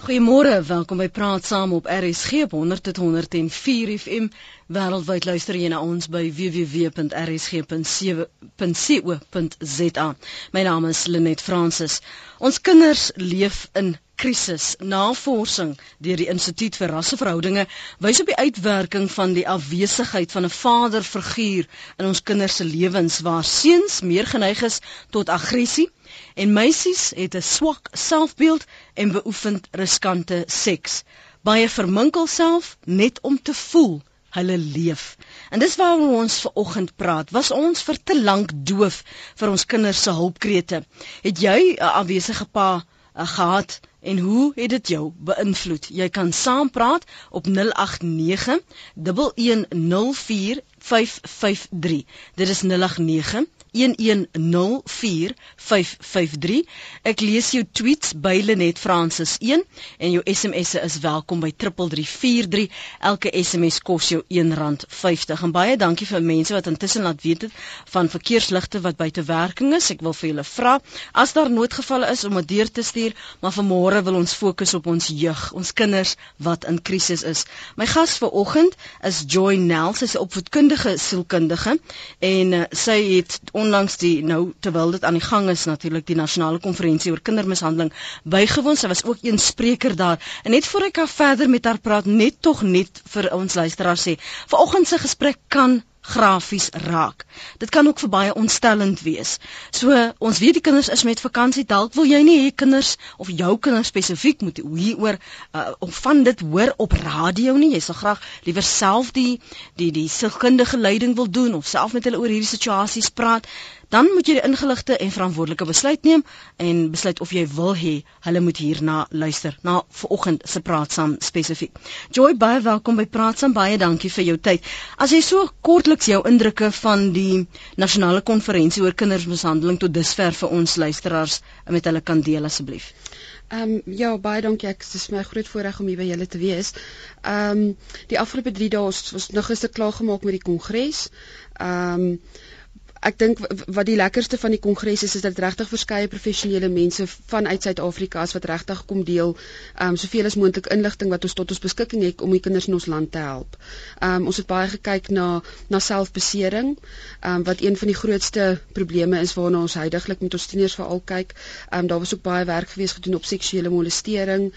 Goeiemôre, welkom by Praat Saam op RSG op 100.104 FM. Wêreldwyd luister jy na ons by www.rsg.co.za. My naam is Lenet Fransis. Ons kinders leef in krisis. Navorsing deur die Instituut vir Rasseverhoudinge wys op die uitwerking van die afwesigheid van 'n vaderfiguur in ons kinders se lewens waar seuns meer geneig is tot aggressie en meisies het 'n swak selfbeeld en beoefen riskante seks. Baie verminkel self net om te voel hulle leef. En dis waaroor ons ver oggend praat. Was ons vir te lank doof vir ons kinders se hulpkrete? Het jy 'n afwesige pa uh, gehad en hoe het dit jou beïnvloed? Jy kan saampraat op 089 1104 553. Dit is 089 11045535. Ek lees jou tweets by Lenet Francis 1 en jou SMS'e is welkom by 3343. Elke SMS kos jou R1.50. En baie dankie vir mense wat intussen laat weet het van verkeersligte wat buite werking is. Ek wil vir julle vra as daar noodgevalle is om dit deur te stuur, maar vanmôre wil ons fokus op ons jeug, ons kinders wat in krisis is. My gas vanoggend is Joy Nel, sy is 'n opvoedkundige sielkundige en uh, sy het onlangs die nou terwyl dit aan die gang is natuurlik die nasionale konferensie oor kindermishandeling bygewoon. Sy was ook een spreker daar. En net voor ek haar verder met haar praat, net tog net vir ons luisteraars sê, vanoggend se gesprek kan grafies raak. Dit kan ook vir baie ontstellend wees. So ons weet die kinders is met vakansie, dalk wil jy nie hê kinders of jou kinders spesifiek moet hieroor uh, of van dit hoor op radio nie. Jy sal graag liewer self die die die sielkundige leiding wil doen of self met hulle oor hierdie situasies praat dan moet jy die ingeligte en verantwoordelike besluit neem en besluit of jy wil hê hulle moet hierna luister na vanoggend se praat saam spesifiek. Joy baie welkom by praat saam baie dankie vir jou tyd. As jy so kortliks jou indrukke van die nasionale konferensie oor kindersmishandeling tot dusver vir ons luisteraars met hulle kan deel asseblief. Ehm um, ja baie dankie ek dis my groot voorreg om hier by julle te wees. Ehm um, die afgelope 3 dae was nog gister klaar gemaak met die kongres. Ehm um, ek dink wat die lekkerste van die kongres is is dat regtig verskeie professionele mense vanuit Suid-Afrika as wat regtig kom deel um soveel as moontlik inligting wat ons tot ons beskikking het om die kinders in ons land te help. Um ons het baie gekyk na na selfbesering um wat een van die grootste probleme is waarna ons heidaglik met ons tieners veral kyk. Um daar was ook baie werk gewees gedoen op seksuele molestering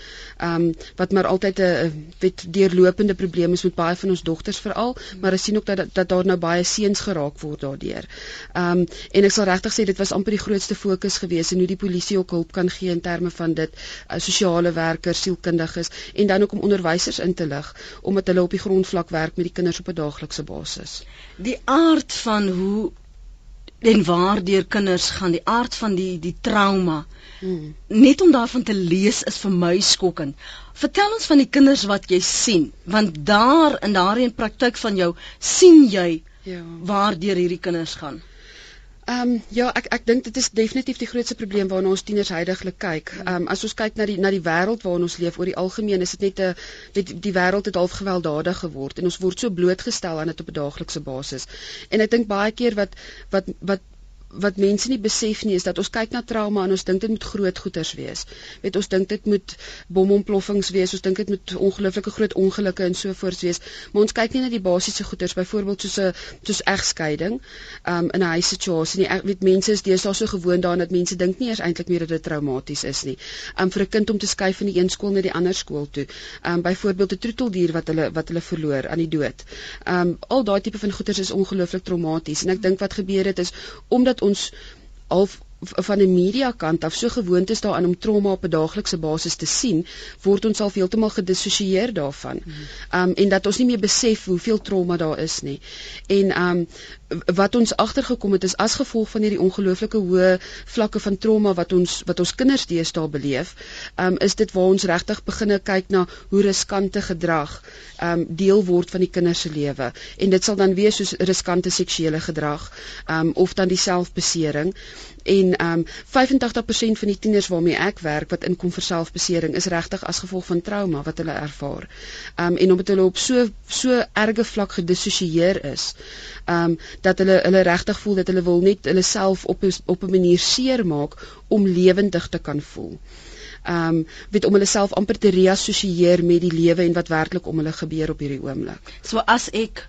um wat maar altyd 'n wet deurlopende probleem is met baie van ons dogters veral, maar ons sien ook dat dat daar nou baie seuns geraak word daardeur. Ehm um, en ek sal regtig sê dit was amper die grootste fokus gewees en hoe die polisie ook hulp kan gee in terme van dit uh, sosiale werkers, sielkundiges en dan ook om onderwysers in te lig omdat hulle op die grondvlak werk met die kinders op 'n daaglikse basis. Die aard van hoe en waardeur kinders gaan, die aard van die die trauma. Hmm. Net om daarvan te lees is vir my skokkend. Vertel ons van die kinders wat jy sien, want daar in daardie praktyk van jou sien jy Ja. Waar deur hierdie kinders gaan. Ehm um, ja, ek ek dink dit is definitief die grootste probleem waarna ons tieners heidaglik kyk. Hmm. Ehm um, as ons kyk na die na die wêreld waarin ons leef oor die algemeen is dit net 'n die, die wêreld het half gewelddadig geword en ons word so blootgestel aan dit op 'n daaglikse basis. En ek dink baie keer wat wat wat wat mense nie besef nie is dat ons kyk na trauma en ons dink dit moet groot goeters wees. Weet ons dink dit moet bomontploffings wees, ons dink dit moet ongelooflike groot ongelukke en so voort wees. Maar ons kyk nie na die basiese goeters, byvoorbeeld soos 'n soos egskeiding, um in 'n huissituasie nie. Ek weet mense is deesdae so gewoond daaraan dat mense dink nie eers eintlik meer dat dit traumaties is nie. Um vir 'n kind om te skuif van die een skool na die ander skool toe. Um byvoorbeeld 'n troeteldier wat hulle wat hulle verloor aan die dood. Um al daai tipe van goeters is ongelooflik traumaties en ek dink wat gebeur het is omdat ons half van die media kant af so gewoond is daaraan om trauma op 'n daaglikse basis te sien, word ons al heeltemal gedissosieer daarvan. Um en dat ons nie meer besef hoeveel trauma daar is nie. En um wat ons agtergekom het is as gevolg van hierdie ongelooflike hoë vlakke van trauma wat ons wat ons kinders deesdae beleef, um is dit waar ons regtig begine kyk na hoe riskante gedrag um deel word van die kinders se lewe. En dit sal dan wees soos riskante seksuele gedrag, um of dan die selfbesering en um 85% van die tieners waarmee ek werk wat inkom vir selfbesering is regtig as gevolg van trauma wat hulle ervaar. Um en omdat hulle op so so erge vlak gedissosieer is, um dat hulle hulle regtig voel dat hulle wil net hulle self op op 'n manier seermaak om lewendig te kan voel. Um, weet om hulle self amper te reassosieer met die lewe en wat werklik om hulle gebeur op hierdie oomblik. So as ek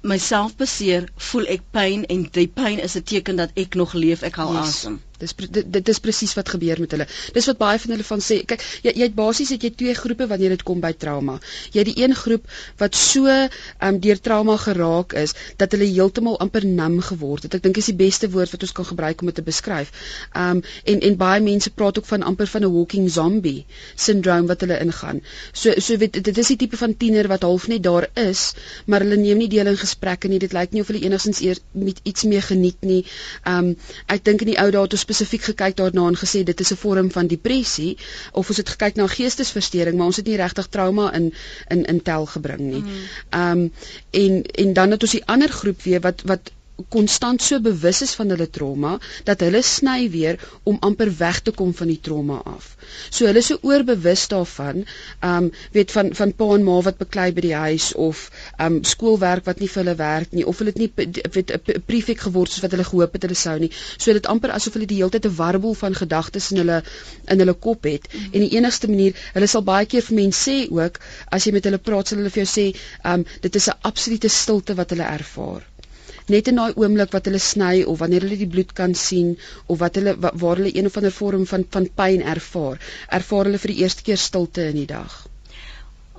myself beseer, voel ek pyn en die pyn is 'n teken dat ek nog leef, ek haal yes. asem. Dis dit, dit is presies wat gebeur met hulle. Dis wat baie van hulle van sê. Kyk, jy jy het basies het jy twee groepe wanneer dit kom by trauma. Jy het die een groep wat so um, deur trauma geraak is dat hulle heeltemal amper nam geword het. Ek dink is die beste woord wat ons kan gebruik om dit te beskryf. Um en en baie mense praat ook van amper van 'n walking zombie syndroom wat hulle ingaan. So so weet dit is die tipe van tiener wat half net daar is, maar hulle neem nie deel in gesprekke nie. Dit lyk nie of hulle enigstens eers met iets meer geniet nie. Um ek dink in die ou dae het ons spesifiek gekyk daarna en gesê dit is 'n vorm van depressie of ons het gekyk na geestesversteuring maar ons het nie regtig trauma in in in tel gebring nie. Mm. Ehm mm. um, en en dan het ons die ander groep weer wat wat konstant so bewus is van hulle trauma dat hulle sny weer om amper weg te kom van die trauma af. So hulle is so oorbewus daarvan, ehm um, weet van van pa en ma wat beklei by die huis of ehm um, skoolwerk wat nie vir hulle werk nie of hulle het nie weet 'n prefek geword soos wat hulle gehoop het hulle sou nie. So dit amper asof hulle die hele tyd 'n warboel van gedagtes in hulle in hulle kop het mm -hmm. en die enigste manier, hulle sal baie keer vir mense sê ook as jy met hulle praat, sal hulle vir jou sê, ehm um, dit is 'n absolute stilte wat hulle ervaar net in daai oomblik wat hulle sny of wanneer hulle die bloed kan sien of wat hulle waar hulle een of ander vorm van van pyn ervaar, ervaar hulle vir die eerste keer stilte in die dag.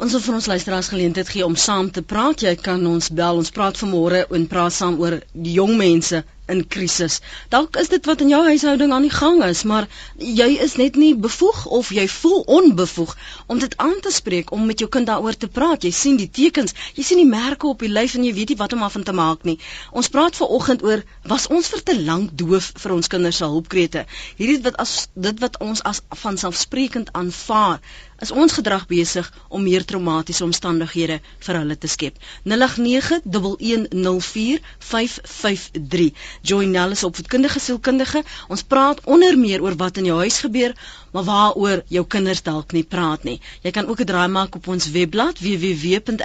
Ons wil vir ons luisteraars geleentheid gee om saam te praat. Jy kan ons bel. Ons praat vanmôre en praat saam oor die jong mense in krisis. Dalk is dit wat in jou huishouding aan die gang is, maar jy is net nie bevoeg of jy voel onbevoeg om dit aan te spreek om met jou kind daaroor te praat. Jy sien die tekens, jy sien die merke op die lyf en jy weet nie wat om af te maak nie. Ons praat ver oggend oor was ons vir te lank doof vir ons kinders se hulpkrete. Hierdie wat as dit wat ons as van selfsprekend aanvaar is ons gedrag besig om meer traumatiese omstandighede vir hulle te skep. 0891104553. Joy Nell is opvoedkundige sielkundige. Ons praat onder meer oor wat in jou huis gebeur, maar waaroor jou kinders dalk nie praat nie. Jy kan ook 'n draai maak op ons webblad www.rsg.co.za.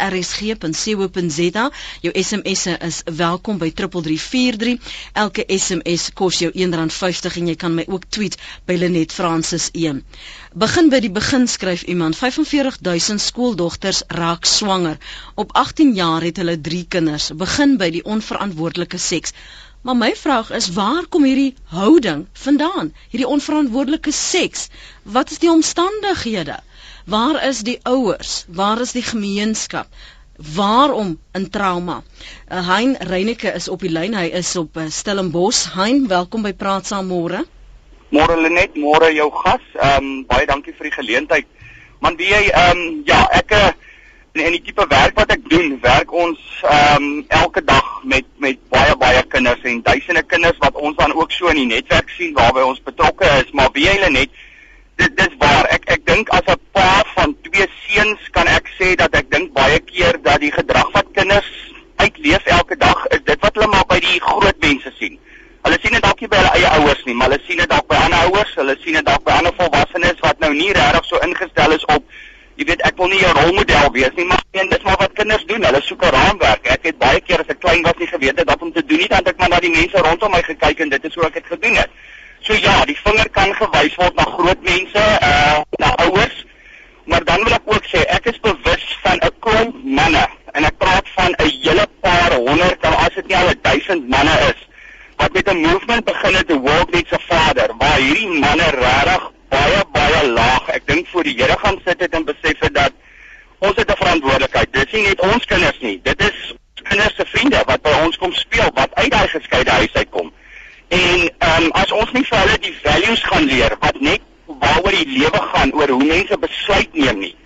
Jou SMS'e is welkom by 3343. Elke SMS kos jou R1.50 en jy kan my ook tweet by Lenet Francis 1. Begin by die begin skryf iemand 45000 skooldogters raak swanger. Op 18 jaar het hulle 3 kinders. Begin by die onverantwoordelike seks. Maar my vraag is waar kom hierdie houding vandaan? Hierdie onverantwoordelike seks? Wat is die omstandighede? Waar is die ouers? Waar is die gemeenskap? Waarom in trauma? Uh, hein Reyneke is op die lyn. Hy is op uh, Stellenbosch. Hein, welkom by Praat saam môre. Môre Lenet, môre jou gas. Ehm um, baie dankie vir die geleentheid. Man, wie jy ehm um, ja, ek uh, en, en die tipe werk wat ek doen, werk ons ehm um, elke dag met met baie baie kinders en duisende kinders wat ons dan ook so in die netwerk sien waarby ons betrokke is, maar wie hulle net dit dis waar. Ek ek dink as 'n pa van twee seuns kan ek sê dat ek dink baie keer dat die gedrag wat kinders uitleef elke dag is dit wat hulle maar by die groot mense sien. Hulle sien dit dalk nie by hulle eie ouers nie, maar hulle sien dit dalk by ander ouers, hulle sien dit dalk by ander volwassenes wat nou nie regtig so ingestel is op jy weet ek wil nie 'n rolmodel wees nie, maar en dis maar wat kinders doen. Hulle soek 'n raamwerk. Ek het baie keer as ek klein was nie geweet wat om te doen nie, dan het ek maar na die mense rondom my gekyk en dit is hoe ek dit gedoen het. So ja, die vinger kan gewys word na groot mense, uh na ouers. Maar dan wil ek ook sê ek is bewus van 'n klomp manne en ek praat van 'n hele paar honderd of as dit nie al 1000 manne is wat met 'n movement begin het te work needs a father waar hierdie manne regtig baie baie laag. Ek dink voor die Here gaan sit het en besef het dat ons het 'n verantwoordelikheid. Dit nie net ons kinders nie. Dit is kinders se vriende wat by ons kom speel wat uit daai geskeide huis uitkom. En ehm um, as ons nie vir hulle die values gaan leer wat net waaroor die lewe gaan oor hoe mense besluit neem nie,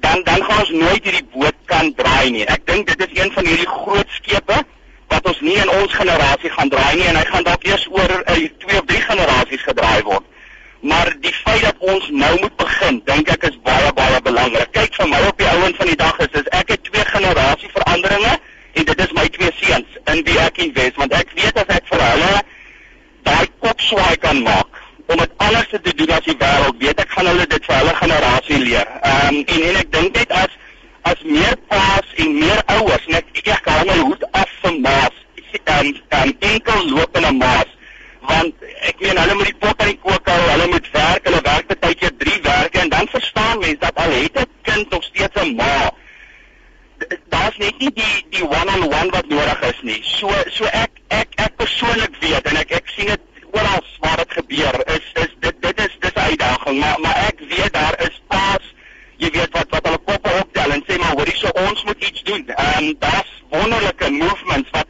dan dan gaan ons nooit hierdie boot kan draai nie. Ek dink dit is een van hierdie groot skepe wat ons nie in ons generasie gaan draai nie en hy gaan dalk eers oor uh, twee of drie generasies gedraai word maar die feit dat ons nou moet begin, dink ek is baie baie belangrik. Kyk vir my op die ouens van die dag is dis ek het twee generasie veranderinge en dit is my twee seuns in wie ek invest want ek weet as ek vir hulle daai kop swaai kan maak om dit alles te doen as die wêreld weet ek gaan hulle dit vir hulle generasie leer. Ehm um, en en ek dink net as as meer paas en meer ouers net ek, ek hou my hoed af vir maas. Ehm um, enkel lopende maas want ek meen hulle moet die pot aan die kook hou, hulle moet werk, hulle werk baie keer 3 al het 'n kind nog steeds 'n ma daar's net nie die die one-on-one -on -one wat nodig is nie. So so ek ek ek persoonlik weet en ek ek sien dit oral waar dit gebeur is is dit dit is dis 'n uitdaging, maar maar ek weet daar is paas jy weet wat wat hulle koppe optel en sê maar hoorie so ons moet iets doen. Ehm um, daar's wonderlike movements wat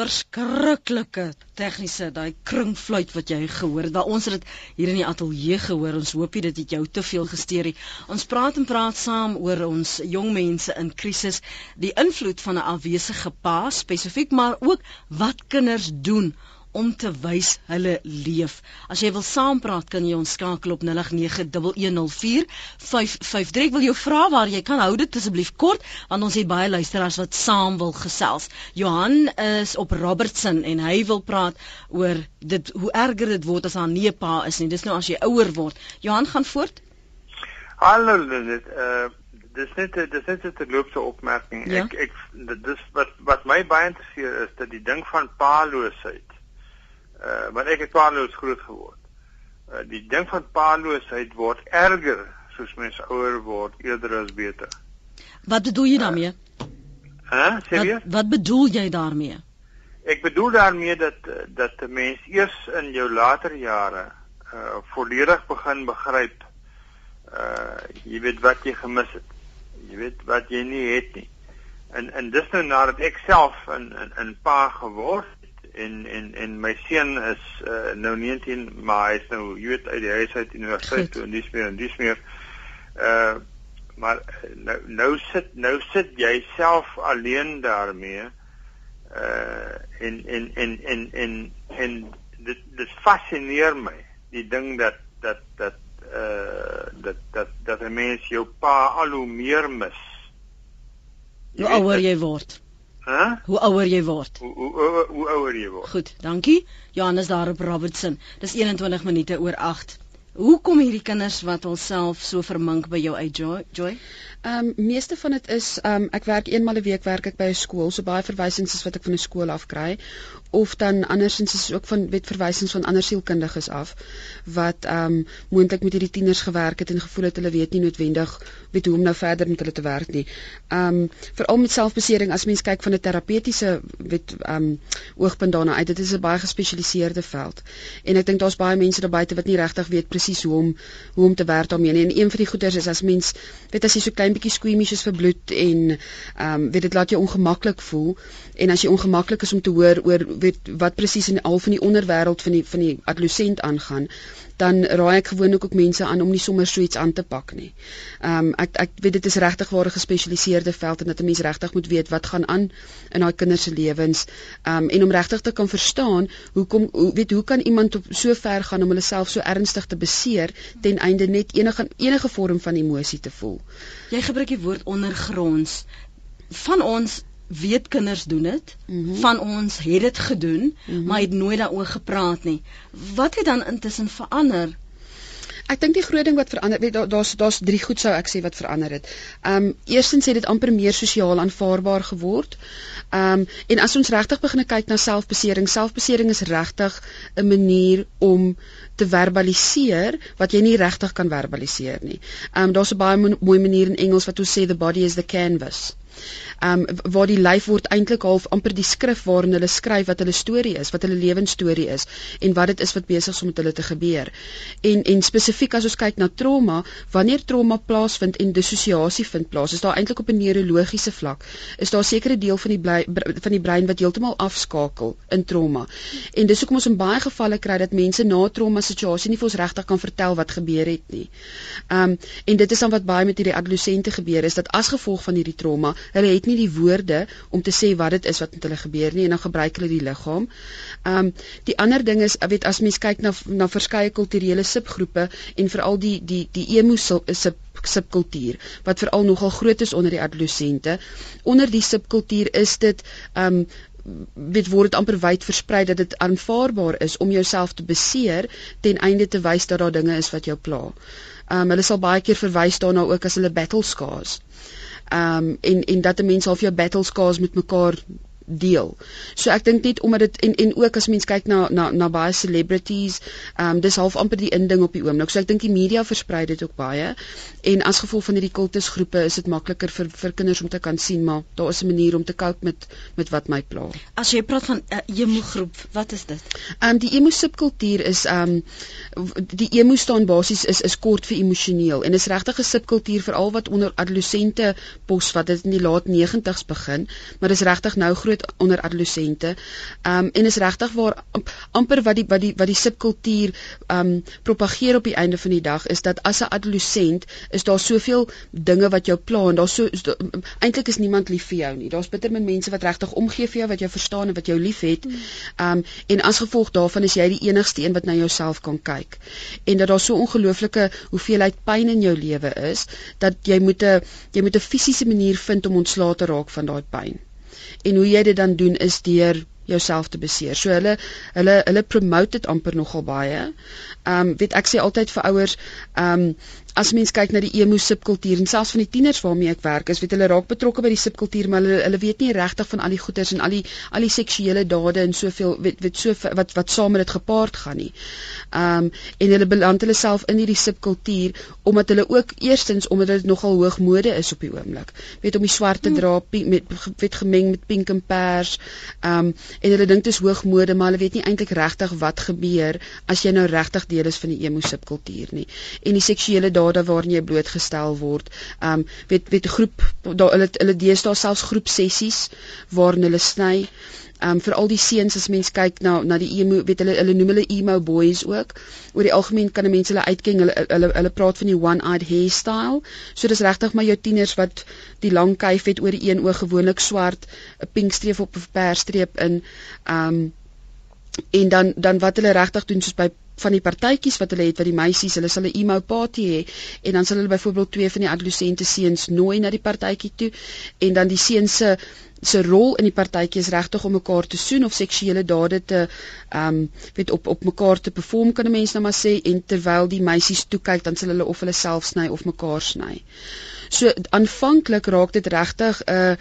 verskriklike tegniese daai kringfluit wat jy gehoor het. Daar ons het dit hier in die ateljee gehoor. Ons hoop dit het jou te veel gesteer nie. Ons praat en praat saam oor ons jong mense in krisis, die invloed van 'n afwesige pa spesifiek, maar ook wat kinders doen om te wys hulle leef. As jy wil saampraat, kan jy ons skakel op 0891104553. Ek wil jou vra waar jy kan hou dit asseblief kort want ons het baie luisteraars wat saam wil gesels. Johan is op Robertson en hy wil praat oor dit hoe erger dit word as haar nie 'n pa is nie. Dis nou as jy ouer word. Johan gaan voort. Hallo dit uh dis net dis net 'n terloopse opmerking. Ja? Ek ek dis wat wat my baie interesseer is dat die ding van paaloosheid uh want ek het paaloos groot geword. Uh die ding van paaloosheid word erger soos mense ouer word eerder as beter. Wat bedoel jy daarmee? Hæ? Uh, wat, wat bedoel jy daarmee? Ek bedoel daarmee dat dat 'n mens eers in jou later jare uh volledig begin begryp uh jy weet wat jy gemis het. Jy weet wat jy nie het nie. En en dis nou nadat ek self 'n 'n 'n pa geword en en en my seun is uh, nou 19 maar hy is nou jy weet uit die huis uit universiteit toe en dis meer en dis meer. Uh maar nou nou sit nou sit jy self alleen daarmee uh en en en en en en dit dit fascineer my die ding dat dat dat uh dat dat dat 'n mens jou pa al hoe meer mis. Hoe ouer jy word Hæ? Hoe ouer jy word? Hoe hoe hoe, hoe ouer jy word? Goed, dankie. Johannes daar op Robertson. Dis 21 minute oor 8. Hoe kom hierdie kinders wat hulself so vermink by jou uit Joy? Joy? Ehm um, meeste van dit is ehm um, ek werk eenmal 'n week werk ek by 'n skool, so baie verwysings is wat ek van 'n skool af kry of dan andersins is ook van wet verwysings van ander sielkundiges af wat ehm um, moontlik met hierdie tieners gewerk het en gevoel het hulle weet nie noodwendig weet hoe om nou verder met hulle te werk nie. Ehm um, veral met selfbesering as mens kyk van 'n terapeutiese wet ehm um, oogpunt daarna uit, dit is 'n baie gespesialiseerde veld. En ek dink daar's baie mense daar buite wat nie regtig weet presies hoe om hoe om te werk daarmee nie. En een van die goeters is as mens weet as jy so klein bietjie squeamish is vir bloed en ehm um, weet dit laat jou ongemaklik voel. En as jy ongemaklik is om te hoor oor weet wat presies in al van die onderwêreld van die van die adolescent aangaan dan raai ek gewoonlik ook mense aan om nie sommer so iets aan te pak nie. Ehm um, ek ek weet dit is regtig waar 'n gespesialiseerde veld en dat 'n mens regtig moet weet wat gaan aan in daai kinders se lewens. Ehm um, en om regtig te kan verstaan hoekom hoe weet hoe kan iemand op so ver gaan om hulle self so ernstig te beseer ten einde net enige enige vorm van emosie te voel. Jy gebruik die woord ondergronds. Van ons weet kinders doen dit. Mm -hmm. Van ons het dit gedoen, mm -hmm. maar het nooit daaroor gepraat nie. Wat het dan intussen verander? Ek dink die groot ding wat verander, weet daar's daar's drie goed sou ek sê wat verander het. Ehm um, eerstens het dit amper meer sosiaal aanvaarbaar geword. Ehm um, en as ons regtig begin kyk na selfbesering, selfbesering is regtig 'n manier om te verbaliseer wat jy nie regtig kan verbaliseer nie. Ehm um, daar's 'n baie mooi manier in Engels wat ons sê the body is the canvas. Um waar die lyf word eintlik half amper die skrif waarin hulle skryf wat hulle storie is, wat hulle lewensstorie is en wat dit is wat besig is om met hulle te gebeur. En en spesifiek as ons kyk na trauma, wanneer trauma plaasvind en dissosiasie vind plaas, is daar eintlik op 'n neurologiese vlak, is daar sekere deel van die bly, van die brein wat heeltemal afskakel in trauma. En dis hoekom ons in baie gevalle kry dat mense na trauma situasie nie vir ons regtig kan vertel wat gebeur het nie. Um en dit is dan wat baie met hierdie adolessente gebeur is dat as gevolg van hierdie trauma, hulle het nie die woorde om te sê wat dit is wat met hulle gebeur nie en dan gebruik hulle die liggaam. Um die ander ding is, weet as mens kyk na na verskeie kulturele subgroepe en veral die die die emo sub subkultuur wat veral nogal groot is onder die adolessente. Onder die subkultuur is dit um weet word dit amper wyd versprei dat dit aanvaarbaar is om jouself te beseer ten einde te wys dat daar dinge is wat jou pla. Um hulle sal baie keer verwys daarna ook as hulle battle scars. Um en en dat 'n mens half jou battle scars met mekaar deel. So ek dink net omdat dit en en ook as mens kyk na na na baie celebrities, ehm um, dis half amper die inding op die oomblik. So ek dink die media versprei dit ook baie. En as gevolg van hierdie kultusgroepe is dit makliker vir vir kinders om te kan sien maar daar is 'n manier om te cope met met wat my pla. As jy praat van 'n uh, emo groep, wat is dit? Ehm um, die emo subkultuur is ehm um, die emo staan basies is is kort vir emosioneel en is regtig 'n subkultuur veral wat onder adolessente pos wat dit in die laat 90's begin, maar dis regtig nou groot onder adolessente. Um en is regtig waar amper wat die wat die wat die subkultuur um propageer op die einde van die dag is dat as 'n adolessent is daar soveel dinge wat jou pla en daar's so eintlik is niemand lief vir jou nie. Daar's bitter min mense wat regtig omgee vir jou wat jou verstaan en wat jou liefhet. Um en as gevolg daarvan is jy die enigste een wat na jouself kan kyk. En dat daar so ongelooflike hoeveelheid pyn in jou lewe is dat jy moet 'n jy moet 'n fisiese manier vind om ontslae te raak van daai pyn en hoe jy dit dan doen is deur jouself te beseer. So hulle hulle hulle promote dit amper nogal baie. Ehm um, weet ek sê altyd vir ouers, ehm um, as mens kyk na die emo subkultuur en selfs van die tieners waarmee ek werk, is weet hulle raak betrokke by die subkultuur, maar hulle hulle weet nie regtig van al die goeters en al die al die seksuele dade en soveel weet weet so wat wat saam met dit gepaard gaan nie. Ehm um, en hulle beland hulle self in hierdie subkultuur omdat hulle ook eerstens omdat dit nogal hoog mode is op die oomblik. Weet om die swart te hmm. dra met weet gemeng met pink en pers. Ehm um, en hulle dink dit is hoog mode, maar hulle weet nie eintlik regtig wat gebeur as jy nou regtig deel is van die emo subkultuur nie. En die seksuele dade waarin jy blootgestel word. Um weet weet groep daar hulle hulle deesdae selfs groep sessies waarin hulle sny. Um vir al die seuns as mens kyk na na die emo weet hulle hulle noem hulle emo boys ook. Oor die algemeen kan 'n mens hulle uitken hulle hulle hulle praat van die one eyed hairstyle. So dis regtig maar jou tieners wat die lang kuif het oor een oog gewoonlik swart, 'n pink streep op 'n persstreep in um en dan dan wat hulle regtig doen soos by van die partytjies wat hulle het wat die meisies hulle sal 'n emo party hê en dan sal hulle byvoorbeeld twee van die adolessente seuns nooi na die partytjie toe en dan die seuns se se rol in die partytjie is regtig om mekaar te soen of seksuele dade te ehm um, weet op op mekaar te perform kan 'n mens nou maar sê en terwyl die meisies toe kyk dan sal hulle of hulle self sny of mekaar sny. So aanvanklik raak dit regtig 'n uh,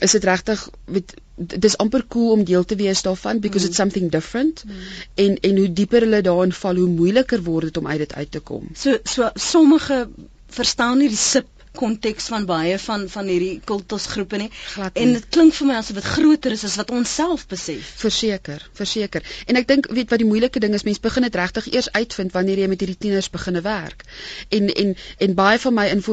is dit regtig weet dis amper cool om deel te wees daarvan because mm. it's something different mm. en en hoe dieper hulle daarin val hoe moeiliker word dit om uit dit uit te kom. So so sommige verstaan nie die sip konteks van baie van van hierdie kultusgroepe nie. En dit klink vir my asof dit groter is as wat ons self besef. Verseker, verseker. En ek dink weet wat die moeilike ding is, mense begin dit regtig eers uitvind wanneer jy met hierdie tieners begine werk. En en en baie van my inligting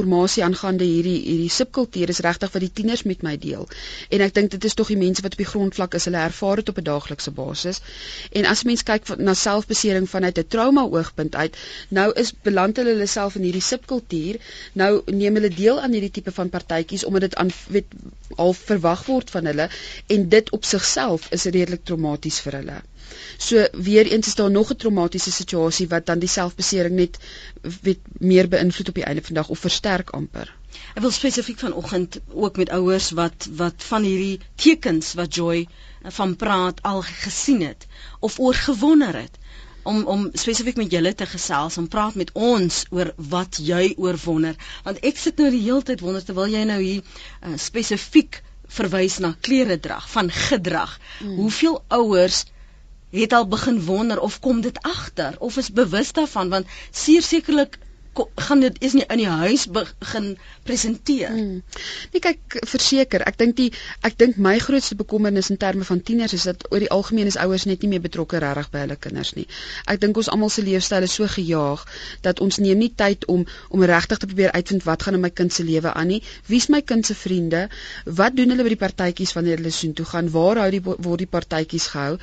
aangaande hierdie hierdie subkultuur is regtig wat die tieners met my deel. En ek dink dit is tog die mense wat op die grondvlak is, hulle ervaar dit op 'n daaglikse basis. En as mens kyk na selfbesering vanuit 'n trauma oogpunt uit, nou is beland hulle hulle self in hierdie subkultuur, nou neem hulle deel aan hierdie tipe van partytjies omdat dit aan weet al verwag word van hulle en dit op sigself is redelik traumaties vir hulle. So weer eens is daar nog 'n traumatiese situasie wat dan die selfbesering net weet meer beïnvloed op die einde van dag of versterk amper. Ek wil spesifiek vanoggend ook met ouers wat wat van hierdie tekens wat Joy van praat al gesien het of oor gewonder het om om spesifiek met julle te gesels en praat met ons oor wat jy oorwonder want ek sit nou die hele tyd wonder terwyl jy nou hier uh, spesifiek verwys na klere drag van gedrag. Hmm. hoeveel ouers het al begin wonder of kom dit agter of is bewus daarvan? Want seker sekerlik gaan dit is nie in die huis begin presenteer. Hmm. Nee kyk verseker, ek dink die ek dink my grootste bekommernis in terme van tieners is dat oor die algemeen is ouers net nie meer betrokke regtig by hulle kinders nie. Ek dink ons almal se leefstyl is so gejaag dat ons neem nie tyd om om regtig te probeer uitvind wat gaan in my kind se lewe aan nie. Wie's my kind se vriende? Wat doen hulle by die partytjies wanneer hulle soontoe gaan? Waar hou die word die partytjies gehou?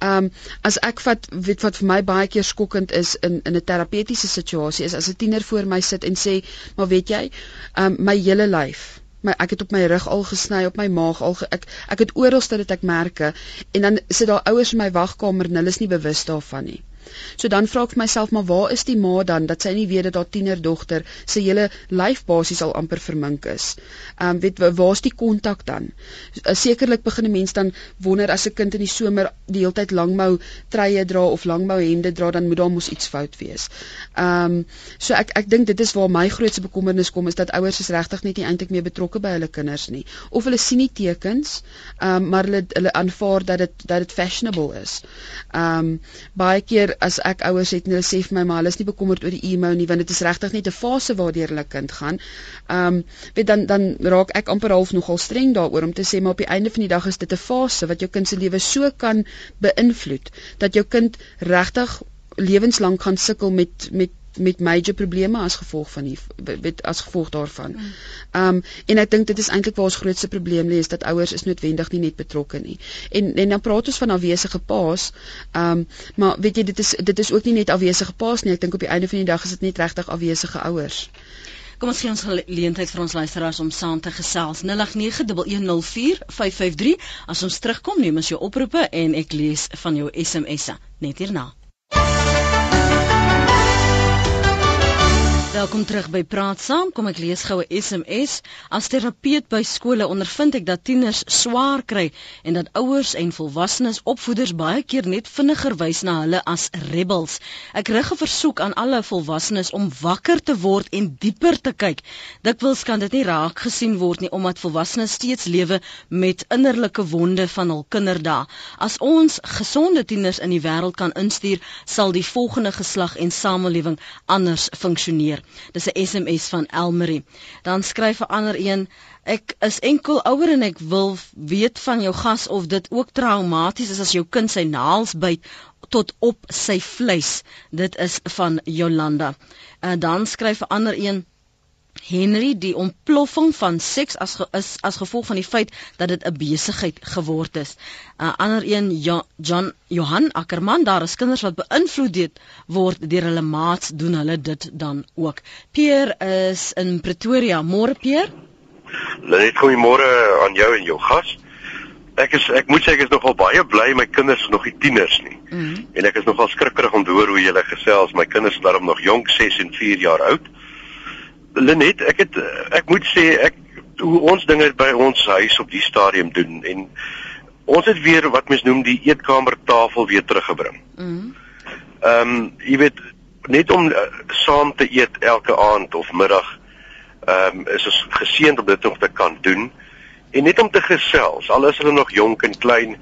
Ehm um, as ek vat weet wat vir my baie keer skokkend is in in 'n terapeutiese situasie is as 'n tiener voor my sit en sê, "Maar weet jy, um, my hele lyf my ek het op my rug al gesny op my maag al ge, ek ek het oral dit ek merke en dan sit daar ouers in my wagkamer en hulle is nie bewus daarvan nie So dan vra ek vir myself maar waar is die ma dan dat sy nie weet dat haar tienerdogter se hele lyf basies al amper vermink is. Ehm um, weet waar's die kontak dan? Uh, Sekerlik begin 'n mens dan wonder as 'n kind in die somer die hele tyd langmou treie dra of langmou hemde dra dan moet daar mos iets fout wees. Ehm um, so ek ek dink dit is waar my grootste bekommernis kom is dat ouers is regtig net nie eintlik meer betrokke by hulle kinders nie of hulle sien nie tekens ehm um, maar hulle hulle aanvaar dat dit dat dit fashionable is. Ehm um, baie keer as ek ouers het en hulle sê vir my maar hulle is nie bekommerd oor die emo nie want dit is regtig net 'n fase waardeur hulle kind gaan. Ehm um, weet dan dan raak ek amper half nogal streng daaroor om te sê maar op die einde van die dag is dit 'n fase wat jou kind se lewe so kan beïnvloed dat jou kind regtig lewenslank gaan sukkel met met met major probleme as gevolg van die weet as gevolg daarvan. Mm. Ehm um, en ek dink dit is eintlik waar ons grootste probleem lê is dat ouers is noodwendig nie net betrokke nie. En en dan praat ons van afwesige paas. Ehm um, maar weet jy dit is dit is ook nie net afwesige paas nie. Ek dink op die einde van die dag is dit net regtig afwesige ouers. Kom ons gee ons geleentheid vir ons luisteraars om saam te gesels. 0891104553. As ons terugkom, neem ons jou oproepe en ek lees van jou SMS'e net hierna. Welkom terug by Praat Saam. Kom ek lees gou 'n SMS. As terapeut by skole ondervind ek dat tieners swaar kry en dat ouers en volwassenes opvoeders baie keer net vinniger wys na hulle as rebels. Ek rig 'n versoek aan alle volwassenes om wakker te word en dieper te kyk. Dikwels kan dit nie raak gesien word nie omdat volwassenes steeds lewe met innerlike wonde van hul kinderdae. As ons gesonde tieners in die wêreld kan instuur, sal die volgende geslag en samelewing anders funksioneer. Dis 'n SMS van Elmarie. Dan skryf 'n ander een: Ek is enkel ouer en ek wil weet van jou gas of dit ook traumaties is as jou kind sy naels byt tot op sy vleis. Dit is van Jolanda. En dan skryf 'n ander een: Henry die ontploffing van seks as ge, is as gevolg van die feit dat dit 'n besigheid geword is. 'n uh, Ander een jo, John Johan Ackerman daar is kinders wat beïnvloed word deur hulle maats doen hulle dit dan ook. Pierre is in Pretoria. Môre Pierre. Net goeiemôre aan jou en jou gas. Ek is ek moet sê ek is nogal baie bly my kinders is nog nie tieners nie. Mm -hmm. En ek is nogal skrikkerig om te hoor hoe julle gesels. My kinders is daarom nog jonk, 6 en 4 jaar oud. Lenet, ek het ek moet sê ek hoe ons dinge by ons huis op die stadium doen en ons het weer wat mens noem die eetkamertafel weer teruggebring. Mhm. Ehm um, jy weet net om uh, saam te eet elke aand of middag ehm um, is ons geseënd om dit nog te kan doen en net om te gesels al is hulle nog jonk en klein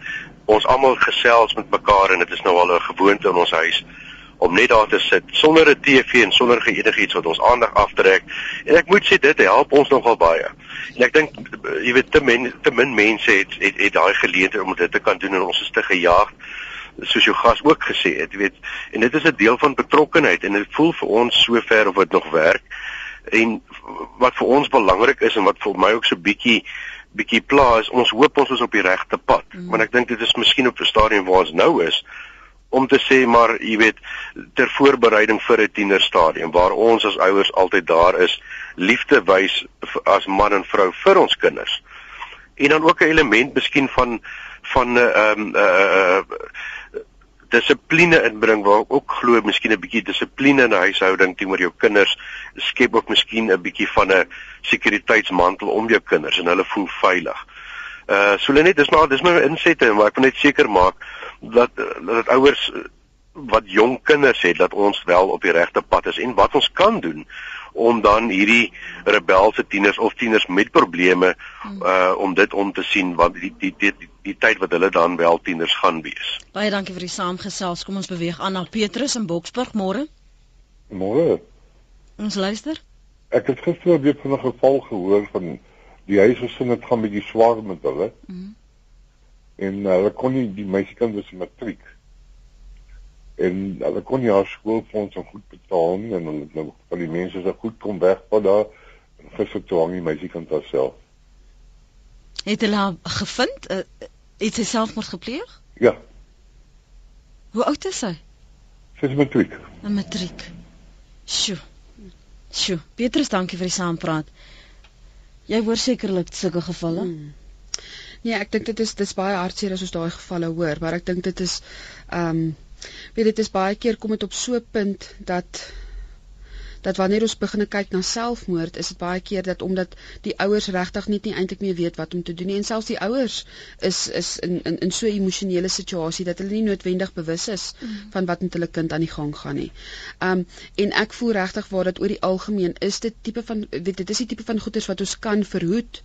ons almal gesels met mekaar en dit is nou al 'n gewoonte in ons huis om net daar te sit sonder 'n TV en sonder enigiets wat ons aandag aftrek. En ek moet sê dit help ons nogal baie. En ek dink jy weet te min te min mense het het, het daai geleentheid om dit te kan doen en ons is te gejaag soos jou gas ook gesê het, jy weet. En dit is 'n deel van betrokkenheid en dit voel vir ons sover of dit nog werk. En wat vir ons belangrik is en wat vir my ook so bietjie bietjie plaas, ons hoop ons is op die regte pad. Mm. Want ek dink dit is miskien op 'n stadium waar ons nou is om te sê maar jy weet ter voorbereiding vir 'n tienerstadium waar ons as ouers altyd daar is liefde wys as man en vrou vir ons kinders en dan ook 'n element miskien van van 'n uh, ehm um, uh, uh, dissipline inbring waar ook glo miskien 'n bietjie dissipline in 'n huishouding teenoor jou kinders skep ook miskien 'n bietjie van 'n sekuriteitsmantel om jou kinders en hulle voel veilig. Uh so net dis maar dis my insette maar ek wil net seker maak dat dat ouers wat jong kinders het dat ons wel op die regte pad is en wat ons kan doen om dan hierdie rebelse tieners of tieners met probleme uh om dit om te sien want die die die die, die tyd wat hulle dan wel tieners gaan wees. Baie dankie vir die saamgesels. Kom ons beweeg aan na Petrus in Boksburg môre. Môre. Ons luister. Ek het gister weer van 'n geval gehoor van die huisgesin het gaan bietjie swaar met hulle. Mm. En hulle kon nie die meisiekind was matriek. En hulle kon nie haar skoolfonds goed betaal nie en hulle nou van die mense se goed kom weg van daar en gister toe hang die meisiekind haarself. Het hulle haar gevind? Uh, het sy selfmoord gepleeg? Ja. Hoe oud is sy? Sy is matriek. 'n Matriek. Sjoe. Sjoe. Petrus, dankie vir die saampraat. Jy hoor sekerlik sulke gevalle? Hmm. Nee, ek dink dit is dis baie hartseer as ons daai gevalle hoor, maar ek dink dit is ehm um, weet dit is baie keer kom dit op so 'n punt dat dat wanneer ons begin kyk na selfmoord, is dit baie keer dat omdat die ouers regtig net nie eintlik meer weet wat om te doen nie en selfs die ouers is is in in in so 'n emosionele situasie dat hulle nie noodwendig bewus is mm. van wat met hulle kind aan die gang gaan nie. Um en ek voel regtig waar dat oor die algemeen is dit tipe van weet dit is die tipe van goeders wat ons kan verhoed.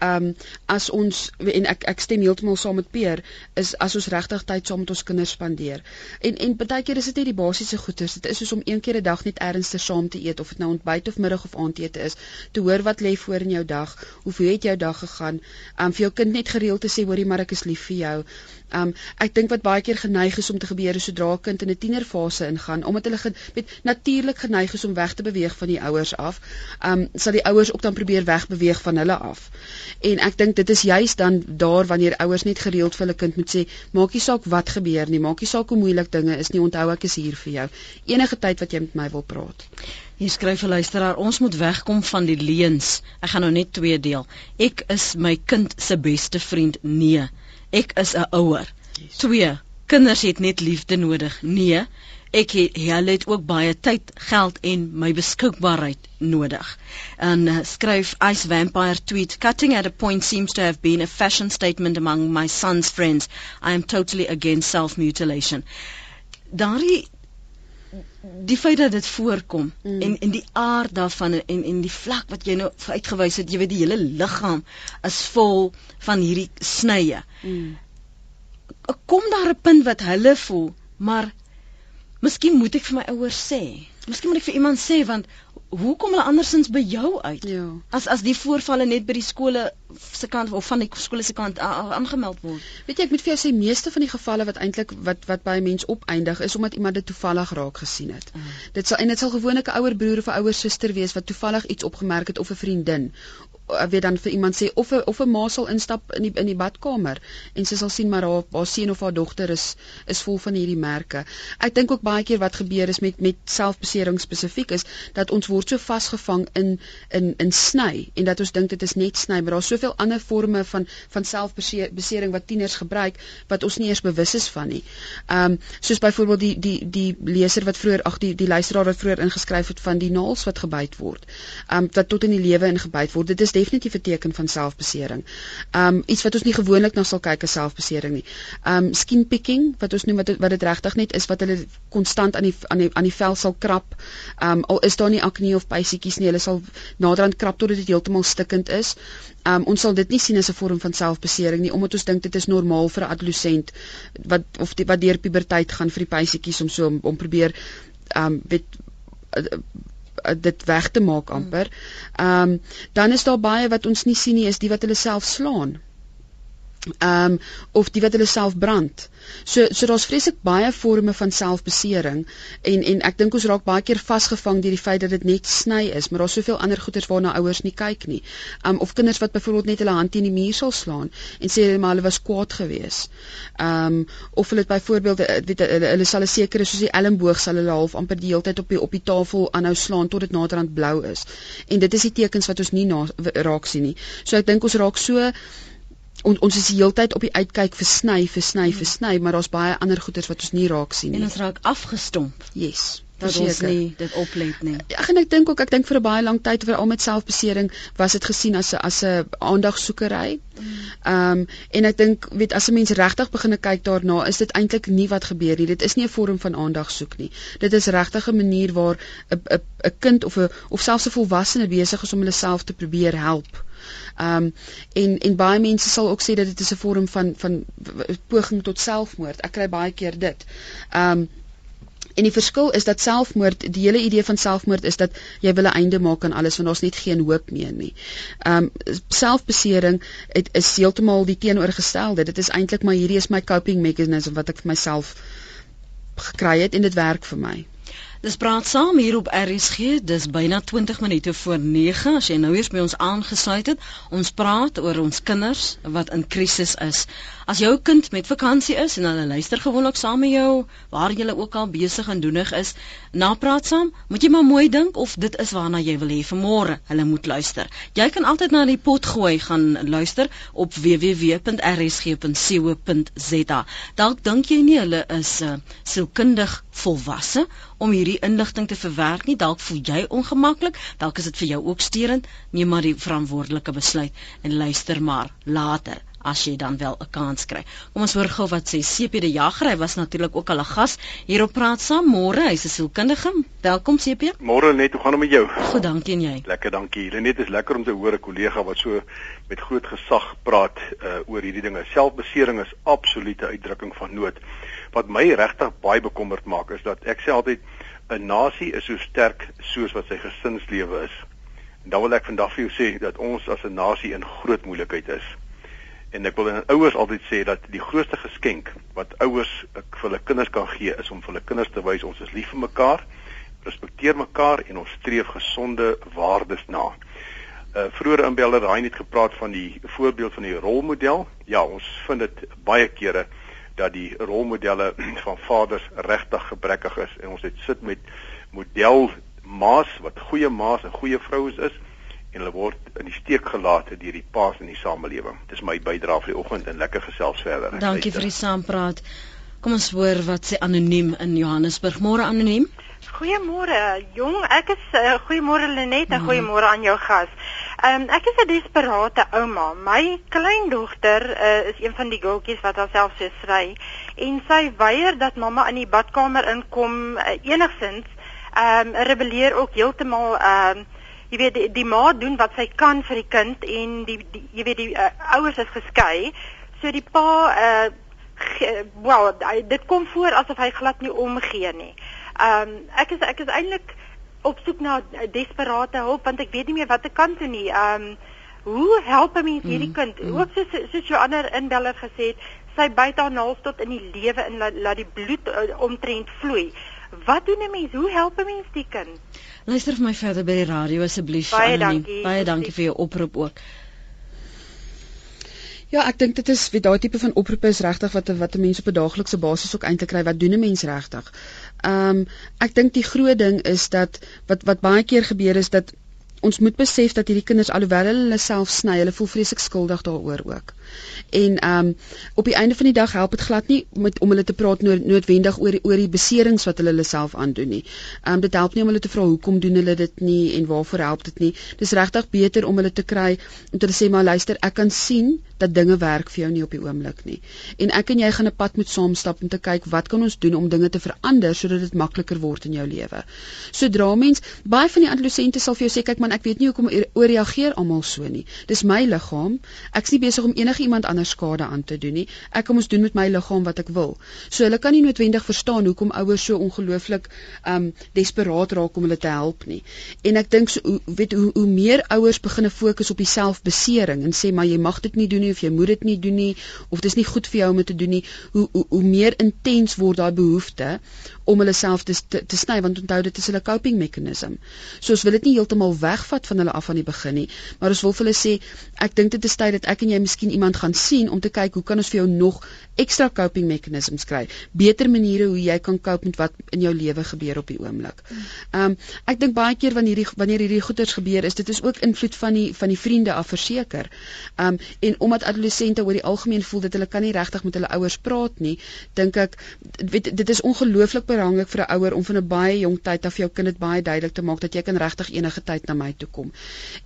Um as ons en ek ek stem heeltemal saam met Peer is as ons regtig tyd saam met ons kinders spandeer. En en baie keer is dit net die basiese goeders. Dit is soos om een keer 'n dag net ernstig saam te eet of dit nou ontbyt of middag of aandete is, te hoor wat lê voor in jou dag, hoe het jou dag gegaan, um vir jou kind net gereeld te sê hoorie maar ek is lief vir jou. Um ek dink wat baie keer geneig is om te gebeur sodra 'n kind in 'n tienerfase ingaan, omdat hulle met natuurlik geneig is om weg te beweeg van die ouers af, um sal die ouers ook dan probeer wegbeweeg van hulle af. En ek dink dit is juis dan daar wanneer ouers net gereeld vir hulle kind moet sê, maak nie saak wat gebeur nie, maak nie saak hoe moeilik dinge is nie, onthou ek is hier vir jou. Enige tyd wat jy met my wil praat. Hier skryf 'n luisteraar, ons moet wegkom van die leuns. Ek gaan nou net twee deel. Ek is my kind se beste vriend. Nee. Ek is 'n ouer. 2. Kinders het net liefde nodig. Nee. Ek het hulle het ook baie tyd, geld en my beskikbaarheid nodig. En uh, skryf Ice Vampire tweet cutting at a point seems to have been a fashion statement among my son's friends. I am totally against self-mutilation. Daardie die feit dat dit voorkom mm. en en die aard daarvan en en die vlak wat jy nou uitgewys het, jy weet die hele liggaam is vol van hierdie snye. Mm. Kom daar 'n punt wat hulle voel, maar miskien moet ek vir my ouers sê. Miskien moet ek vir iemand sê want hoe kom hulle andersins by jou uit? Ja. As as die voorvalle net by die skole se kant of van die skole se kant aangemeld word. Weet jy ek moet vir jou sê meeste van die gevalle wat eintlik wat wat by 'n mens opeindig is omdat iemand dit toevallig raak gesien het. Mm. Dit sal en dit sal gewoonlik 'n ouer broer of 'n ouer suster wees wat toevallig iets opgemerk het of 'n vriendin Eh, weet dan vir iemand sê of 'n of 'n ma sal instap in die in die badkamer en sy sal sien maar haar haar seun of haar dogter is is vol van hierdie merke. Ek dink ook baie keer wat gebeur is met met selfbesering spesifiek is dat ons word so vasgevang in in in sny en dat ons dink dit is net sny, maar daar's soveel ander forme van van selfbesering wat tieners gebruik wat ons nie eers bewus is van nie. Ehm um, soos byvoorbeeld die die die leser wat vroeër ag die die luisteraar wat vroeër ingeskryf het van die naels wat gebyt word. Ehm um, wat tot in die lewe ingebyt word. Dit is definitief 'n teken van selfbesering. Um iets wat ons nie gewoonlik na sal kyk as selfbesering nie. Um skin picking wat ons noem wat wat dit regtig net is wat hulle konstant aan die aan die aan die vel sal krap. Um al is daar nie akne of pysietjies nie, hulle sal naderhand krap tot dit heeltemal stikkend is. Um ons sal dit nie sien as 'n vorm van selfbesering nie omdat ons dink dit is normaal vir 'n adolescent wat of die, wat deur puberteit gaan vir die pysietjies om so om, om probeer um weet dit weg te maak amper. Ehm um, dan is daar baie wat ons nie sien nie is die wat hulle self slaan ehm um, of die wat hulle self brand. So so daar's vreeslik baie forme van selfbesering en en ek dink ons raak baie keer vasgevang deur die feit dat dit net sny is, maar daar's soveel ander goeters waarna ouers nie kyk nie. Ehm um, of kinders wat byvoorbeeld net hulle hand teen die muur sal slaan en sê maar hulle was kwaad geweest. Ehm um, of hulle byvoorbeeld eh, weet hulle, hulle sal 'n sekere soos die elmboog sal hulle half amper die hele tyd op die op die tafel aanhou slaan tot dit naderhand blou is. En dit is die tekens wat ons nie na, raak sien nie. So ek dink ons raak so on, ons is die hele tyd op die uitkyk vir sny, vir sny, vir sny, maar daar's baie ander goeders wat ons nie raak sien nie. En ons raak afgestomp. Yes. Dat ons nie dit oplet nie. Ja, ek ek dink ook ek dink vir 'n baie lang tyd vir al met selfbesering was dit gesien as 'n as 'n aandagsoekery. Mm. Ehm um, en ek dink weet as 'n mens regtig begin kyk daarna, is dit eintlik nie wat gebeur nie. Dit is nie 'n vorm van aandag soek nie. Dit is regtig 'n manier waar 'n 'n 'n kind of 'n of selfs 'n volwassene besig is om hulle self te probeer help. Ehm um, en en baie mense sal ook sê dat dit is 'n vorm van van poging tot selfmoord. Ek kry baie keer dit. Ehm um, En die verskil is dat selfmoord, die hele idee van selfmoord is dat jy wil 'n einde maak aan alles want daar's net geen hoop meer nie. Um selfbesering het is heeltemal die teenoorgestelde. Dit is eintlik maar hierdie is my coping mechanism wat ek vir myself gekry het en dit werk vir my. Dis praat saam hier op RSG. Dis byna 20 minute voor 9 as jy nou eers by ons aangesluit het. Ons praat oor ons kinders wat in krisis is. As jou kind met vakansie is en hulle luister gewoonlik saam met jou waar jy ook al besig en doenig is, na praat saam, moet jy maar mooi dink of dit is waarna jy wil hê vir môre hulle moet luister. Jy kan altyd na die pot gooi gaan luister op www.rsg.co.za. Dalk dink jy nie hulle is uh, sielkundig volwasse om hierdie inligting te verwerk nie. Dalk voel jy ongemaklik, dalk is dit vir jou ook steurend. Neem maar die verantwoordelike besluit en luister maar later as jy dan wel 'n kans kry. Kom ons hoor gou wat sê CP die Jager. Hy was natuurlik ook al 'n gas hier op Praat Saam. Môre, hy's 'n sielkundige. Welkom CP. Môre net, hoe gaan dit met jou? Goed, dankie en jy? Lekker, dankie. Lenet is lekker om te hoor 'n kollega wat so met groot gesag praat uh, oor hierdie dinge. Selfbesering is absolute uitdrukking van nood. Wat my regtig baie bekommerd maak is dat ek sê altyd 'n nasie is so sterk soos wat sy gesinslewe is. En dan wil ek vandag vir jou sê dat ons as 'n nasie in groot moeilikheid is. En ek wil aan ouers altyd sê dat die grootste geskenk wat ouers vir hulle kinders kan gee is om vir hulle kinders te wys ons is lief vir mekaar, respekteer mekaar en ons streef gesonde waardes na. Uh vroeër in Beller daai net gepraat van die voorbeeld van die rolmodel. Ja, ons vind dit baie kere dat die rolmodelle van vaders regtig gebrekkig is en ons het sit met model maas wat goeie maas en goeie vrouens is en hulle word in die steek gelaat deur die paas in die samelewing. Dis my bydrae vir die oggend en lekker gesels verder. Dankie vir die saampraat. Kom ons hoor wat sê anoniem in Johannesburg. Môre anoniem. Goeiemôre, jong. Ek is uh, goeiemôre Lenet en goeiemôre aan jou gas. Ehm um, ek is 'n desperate ouma. My kleindogter uh, is een van die gultjies wat haarself so stry en sy weier dat mamma in die badkamer inkom uh, enigsins. Ehm um, rebelleer ook heeltemal ehm um, jy weet die, die ma doen wat sy kan vir die kind en die, die jy weet die uh, ouers is geskei so die pa uh wel dit kom voor asof hy glad nie omgee nie. Ehm um, ek is ek is eintlik op soek na desperate hulp want ek weet nie meer wat ek kan doen nie. Ehm um, hoe help 'n mens hierdie mm, kind? Mm. Ook so soos jou ander inbeller gesê het, sy byt haar naels tot in die lewe en laat la die bloed uh, omtrent vloei. Wat doen 'n mens? Hoe help 'n mens die kind? Luister vir my verder by die radio asseblief. Baie dankie. Baie dankie vir jou oproep ook. Ja, ek dink dit is wie daai tipe van oproepe is regtig wat wat mense op 'n daaglikse basis ook eintlik kry. Wat doen 'n mens regtig? Ehm um, ek dink die groot ding is dat wat wat baie keer gebeur is dat ons moet besef dat hierdie kinders alhoewel hulle self sny, hulle voel vreeslik skuldig daaroor ook. En ehm um, op die einde van die dag help dit glad nie met om hulle te praat nood, noodwendig oor oor die beserings wat hulle hulle self aandoen nie. Ehm um, dit help nie om hulle te vra hoekom doen hulle dit nie en waarvoor help dit nie. Dis regtig beter om hulle te kry om te sê maar luister, ek kan sien dat dinge werk vir jou nie op die oomblik nie. En ek en jy gaan 'n pad moet saamstap om te kyk wat kan ons doen om dinge te verander sodat dit makliker word in jou lewe. Sodra mens baie van die adolessente sal vir jou sê kyk man ek weet nie hoekom ooreageer almal so nie. Dis my liggaam. Ek's nie besig om enige iemand anders skade aan te doen nie. Ek kom ons doen met my liggaam wat ek wil. So hulle kan nie noodwendig verstaan hoekom ouers so ongelooflik um desperaat raak om hulle te help nie. En ek dink so weet hoe hoe meer ouers begine fokus op die selfbesering en sê maar jy mag dit nie doen nie of jy moet dit nie doen nie of dit is nie goed vir jou om dit te doen nie, hoe hoe, hoe meer intens word daai behoefte om hulle self te te, te sny want onthou dit is hulle coping mechanism. So ons wil dit nie heeltemal wegvat van hulle af aan die begin nie, maar ons wil vir hulle sê ek dink dit is tyd dat ek en jy miskien iemand gaan sien om te kyk hoe kan ons vir jou nog ekstra coping mechanisms kry. Beter maniere hoe jy kan cope met wat in jou lewe gebeur op die oomblik. Ehm um, ek dink baie keer wanneer hierdie wanneer hierdie goeters gebeur is dit is ook invloed van die van die vriende af verseker. Ehm um, en omdat adolessente oor die algemeen voel dat hulle kan nie regtig met hulle ouers praat nie, dink ek weet dit is ongelooflik belangrik vir 'n ouer om van 'n baie jong tyd af jou kind dit baie duidelik te maak dat jy kan regtig enige tyd na my toe kom.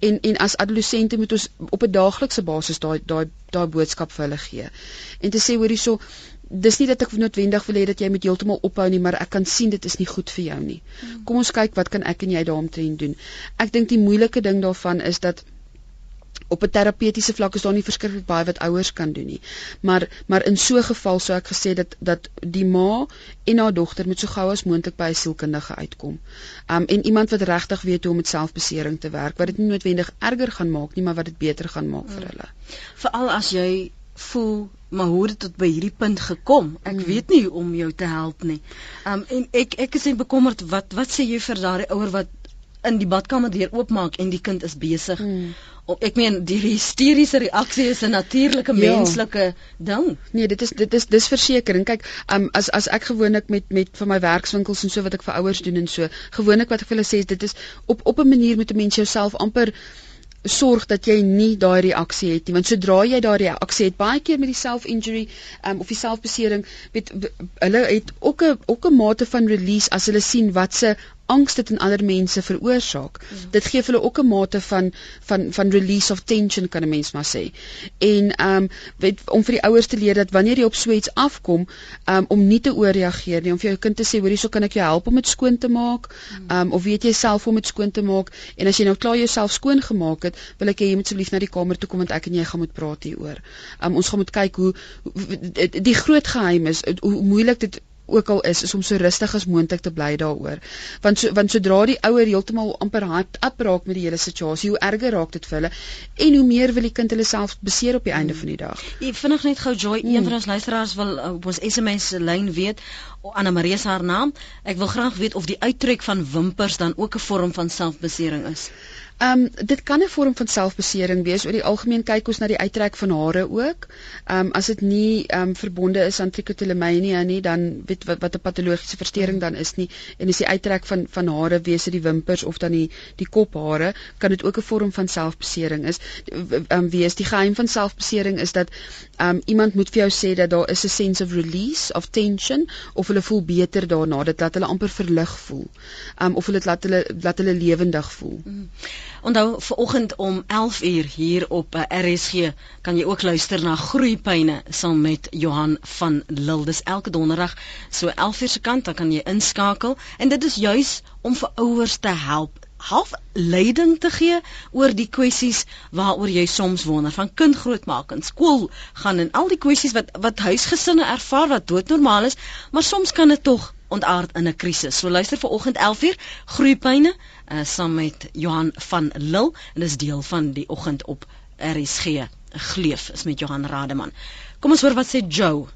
En en as adolessente moet ons op 'n daaglikse basis daai daai daai boodskap vir hulle gee. En te sê hoor hierso dis nie dat ek noodwendig wil hê dat jy moet heeltemal ophou nie, maar ek kan sien dit is nie goed vir jou nie. Kom ons kyk wat kan ek en jy daaromtrent doen. Ek dink die moeilike ding daarvan is dat op 'n terapeutiese vlak is daar nie verskriklik baie wat ouers kan doen nie. Maar maar in so 'n geval sou ek gesê dat dat die ma en haar dogter moet so gou as moontlik by 'n sielkundige uitkom. Um en iemand wat regtig weet hoe om met selfbesering te werk, wat dit nie noodwendig erger gaan maak nie, maar wat dit beter gaan maak hmm. vir hulle. Veral as jy voel maar hoe het dit tot by hierdie punt gekom? Ek hmm. weet nie hoe om jou te help nie. Um en ek ek is bekommerd wat wat sê jy vir daardie ouer wat in die badkamer deur oopmaak en die kind is besig hmm ek meen die hysteriese reaksie is 'n natuurlike ja. menslike ding. Nee, dit is dit is dis versekering. Kyk, um, as as ek gewoonlik met met van my werkswinkels en so wat ek vir ouers doen en so, gewoonlik wat ek vir hulle sê is dit is op op 'n manier moet 'n mens jouself amper sorg dat jy nie daai reaksie het nie want sodra jy daai reaksie het baie keer met die self injury um, of die selfbesering weet hulle het ook 'n ook 'n mate van release as hulle sien wat se angs dit in ander mense veroorsaak. Mm. Dit gee hulle ook 'n mate van van van release of tension kan 'n mens maar sê. En ehm um, weet om vir die ouers te leer dat wanneer jy op sweets afkom, ehm um, om nie te ooreageer nie, om vir jou kind te sê, hoorie, so kan ek jou help om dit skoon te maak. Mm. Ehm um, of weet jy self hoe om dit skoon te maak en as jy nou klaar jouself skoon gemaak het, wil ek hê jy moet asseblief na die kamer toe kom want ek en jy gaan moet praat hieroor. Ehm um, ons gaan moet kyk hoe, hoe die groot geheim is hoe moeilik dit ook al is is om so rustig as moontlik te bly daaroor. Want so, want sodra die ouer heeltemal amper hard apraak met die hele situasie, hoe erger raak dit vir hulle en hoe meer wil die kind hulle self beseer op die einde van die dag. Ek vinnig net gou Joy, hmm. een van ons luisteraars wil uh, op ons SMS lyn weet Anna Marie se haar naam. Ek wil graag weet of die uittrek van wimpers dan ook 'n vorm van selfbesering is. Ehm um, dit kan 'n vorm van selfbesering wees. Oor die algemeen kyk ons na die uittrek van hare ook. Ehm um, as dit nie ehm um, verbonde is aan trichotillomania nie, dan weet wat wat 'n patologiese verstoring dan is nie en as die uittrek van van hare wees dit die wimpers of dan die die kophare, kan dit ook 'n vorm van selfbesering is. Ehm um, wees die geheim van selfbesering is dat ehm um, iemand moet vir jou sê dat daar is 'n sense of release of tension of hulle voel beter daarna, dit laat hulle amper verlig voel. Ehm um, of hulle laat hulle laat hulle lewendig voel. Mm. Onthou vanoggend om 11 uur hier op eh, RSG kan jy ook luister na Groeipyne saam met Johan van Lille. Dis elke donderdag so 11 uur se kant dan kan jy inskakel en dit is juis om vir ouers te help half leiding te gee oor die kwessies waaroor jy soms wonder van kind grootmaak en skool gaan en al die kwessies wat wat huisgesinne ervaar wat doodnormaal is maar soms kan dit tog ontaard in 'n krisis. So luister vir oggend 11uur Groeipyne uh, saam met Johan van Lille en dis deel van die oggend op RSG. Gleef is met Johan Rademan. Kom ons hoor wat sê Joe.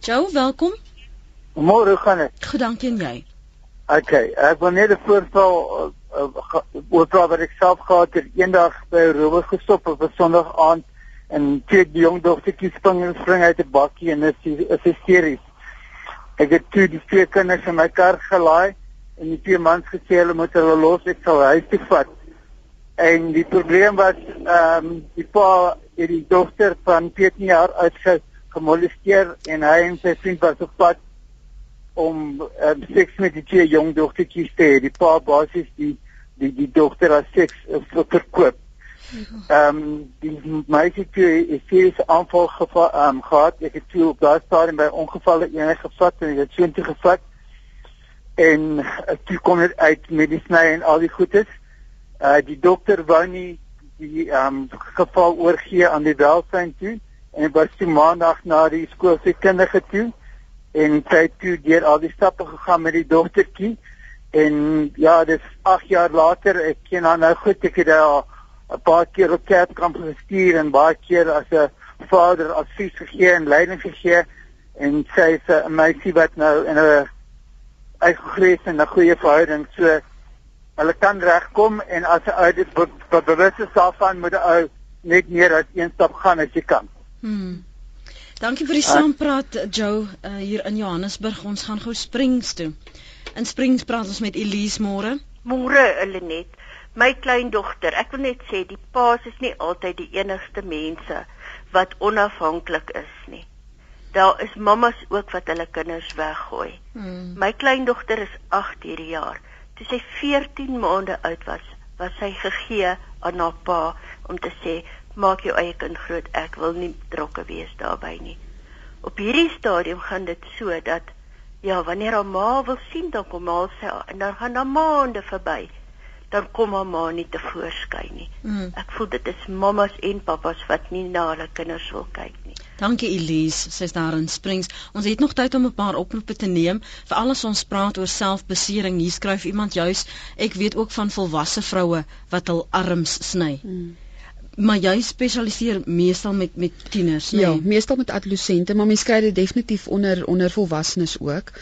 Joe, welkom. Môre gaan dit. Goed, dankie en jy. OK, ek wil net 'n voorstel uh, uh, oor praat wat ek self gehad het eendag by Robert gestop op 'n Sondag aand en kyk die jong dogtertjie spring en spring uit 'n bakkie en is is hysteries. Ek het toe die twee kinders in my kar gelaai en die twee mans gesê hulle moet hulle los ek sal huis toe vat. En die probleem was ehm um, die pa het die dogter van 14 jaar uitge gemolesteer en hy en sy vriend was op pad om um, seks met die twee jong dogtertjies te hê. Die pa basies die die die dogter as seks uh, verkoop. Ehm um, die meisie toe is serious aanval geval ehm um, gehad. Ek het toe op daai stadium by ongevalle eenheid gevat en dit sien toe gevat. En uh, toe kom dit uit medisyne en al die goedes. Uh die dokter wou nie die ehm um, geval oorgee aan die welsyn toe en was toe maandag na die skool se kinderge toe en sy het toe deur al die stappe gegaan met die dogtertjie en ja dis 8 jaar later ek ken haar nou goed ek het haar 'n paar keer op kerkkamp gestuur en baie keer as 'n vader advies gegee en leiding gegee en sy is 'n meisie wat nou in 'n uitgegrees en 'n goeie verhouding so hulle kan regkom en as 'n ou dit bewus is daarvan moet 'n ou net meer as een stap gaan as jy kan. Hmm. Dankie vir die saampraat Joe uh, hier in Johannesburg. Ons gaan gou Springs toe. In Springs praat ons met Elise môre. Môre, Elenet my kleindogter, ek wil net sê die paas is nie altyd die enigste mense wat onafhanklik is nie. Daar is mammas ook wat hulle kinders weggooi. Hmm. My kleindogter is 8 hierdie jaar. Toe sy 14 maande oud was, was sy gegee aan haar pa om te sê maak jou eie kind groot, ek wil nie betrokke wees daarbey nie. Op hierdie stadium gaan dit so dat ja, wanneer haar ma wil sien dan kom haar sy en dan gaan daar maande verby dan kom mamma nie tevoorskyn nie. Mm. Ek voel dit is mammas en pappas wat nie na hulle kinders wil kyk nie. Dankie Elise, sy's daar in Springs. Ons het nog tyd om 'n paar oproepe te neem. Veral as ons praat oor selfbesering, hier skryf iemand juis, ek weet ook van volwasse vroue wat hul arms sny. Hmm maar jy spesialiseer meestal met met tieners, nee? Ja, meestal met adolessente, maar mens kry dit definitief onder onder volwassenes ook.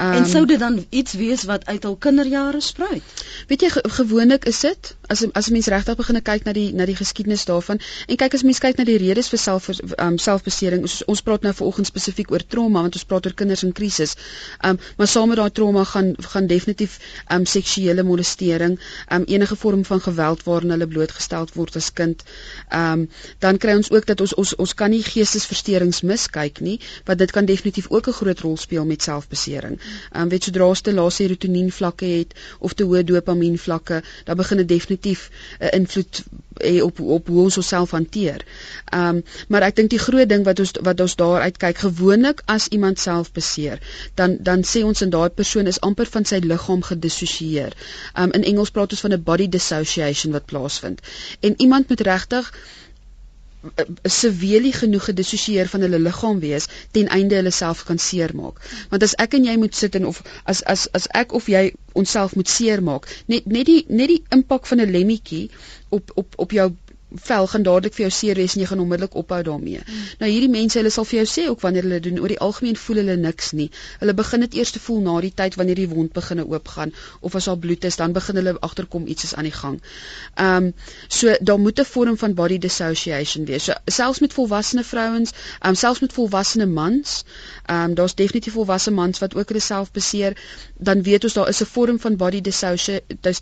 Um, en sou dit dan iets wees wat uit hul kinderjare spruit? Weet jy ge gewoonlik is dit as as mens regtig begin kyk na die na die geskiedenis daarvan en kyk as mens kyk na die redes vir self um, selfbesering, ons, ons praat nou vanoggend spesifiek oor trauma want ons praat oor kinders in krisis. Um maar saam met daai trauma gaan gaan definitief um seksuele molestering, um enige vorm van geweld waaraan hulle blootgestel word as kind Ehm um, dan kry ons ook dat ons ons ons kan nie geestesversteurings miskyk nie, want dit kan definitief ook 'n groot rol speel met selfbesering. Ehm um, weet sodra jy te lae serotonien vlakke het of te hoë dopamien vlakke, dan begin dit definitief 'n uh, invloed hê op op hoe ons onsself hanteer. Ehm um, maar ek dink die groot ding wat ons wat ons daar uitkyk gewoonlik as iemand self beseer, dan dan sê ons in daai persoon is amper van sy liggaam gedissosieer. Ehm um, in Engels praat ons van 'n body dissociation wat plaasvind. En iemand moet regtig eh, severely genoeg gedissosieer van hulle liggaam wees ten einde hulle self kan seermaak. Want as ek en jy moet sit en of as as as ek of jy onsself moet seermaak, net net die net die impak van 'n lemmetjie op op op jou vel gaan dadelik vir jou seer wees en jy gaan onmiddellik ophou daarmee. Mm. Nou hierdie mense, hulle sal vir jou sê ook wanneer hulle doen oor die algemeen voel hulle niks nie. Hulle begin dit eers te voel na die tyd wanneer die wond begine oopgaan of as daar bloed is, dan begin hulle agterkom iets is aan die gang. Ehm um, so daar moet 'n vorm van body dissociation wees. So selfs met volwasse vrouens, ehm um, selfs met volwasse mans, ehm um, daar's definitief volwasse mans wat ook hulle self beseer, dan weet ons daar is 'n vorm van body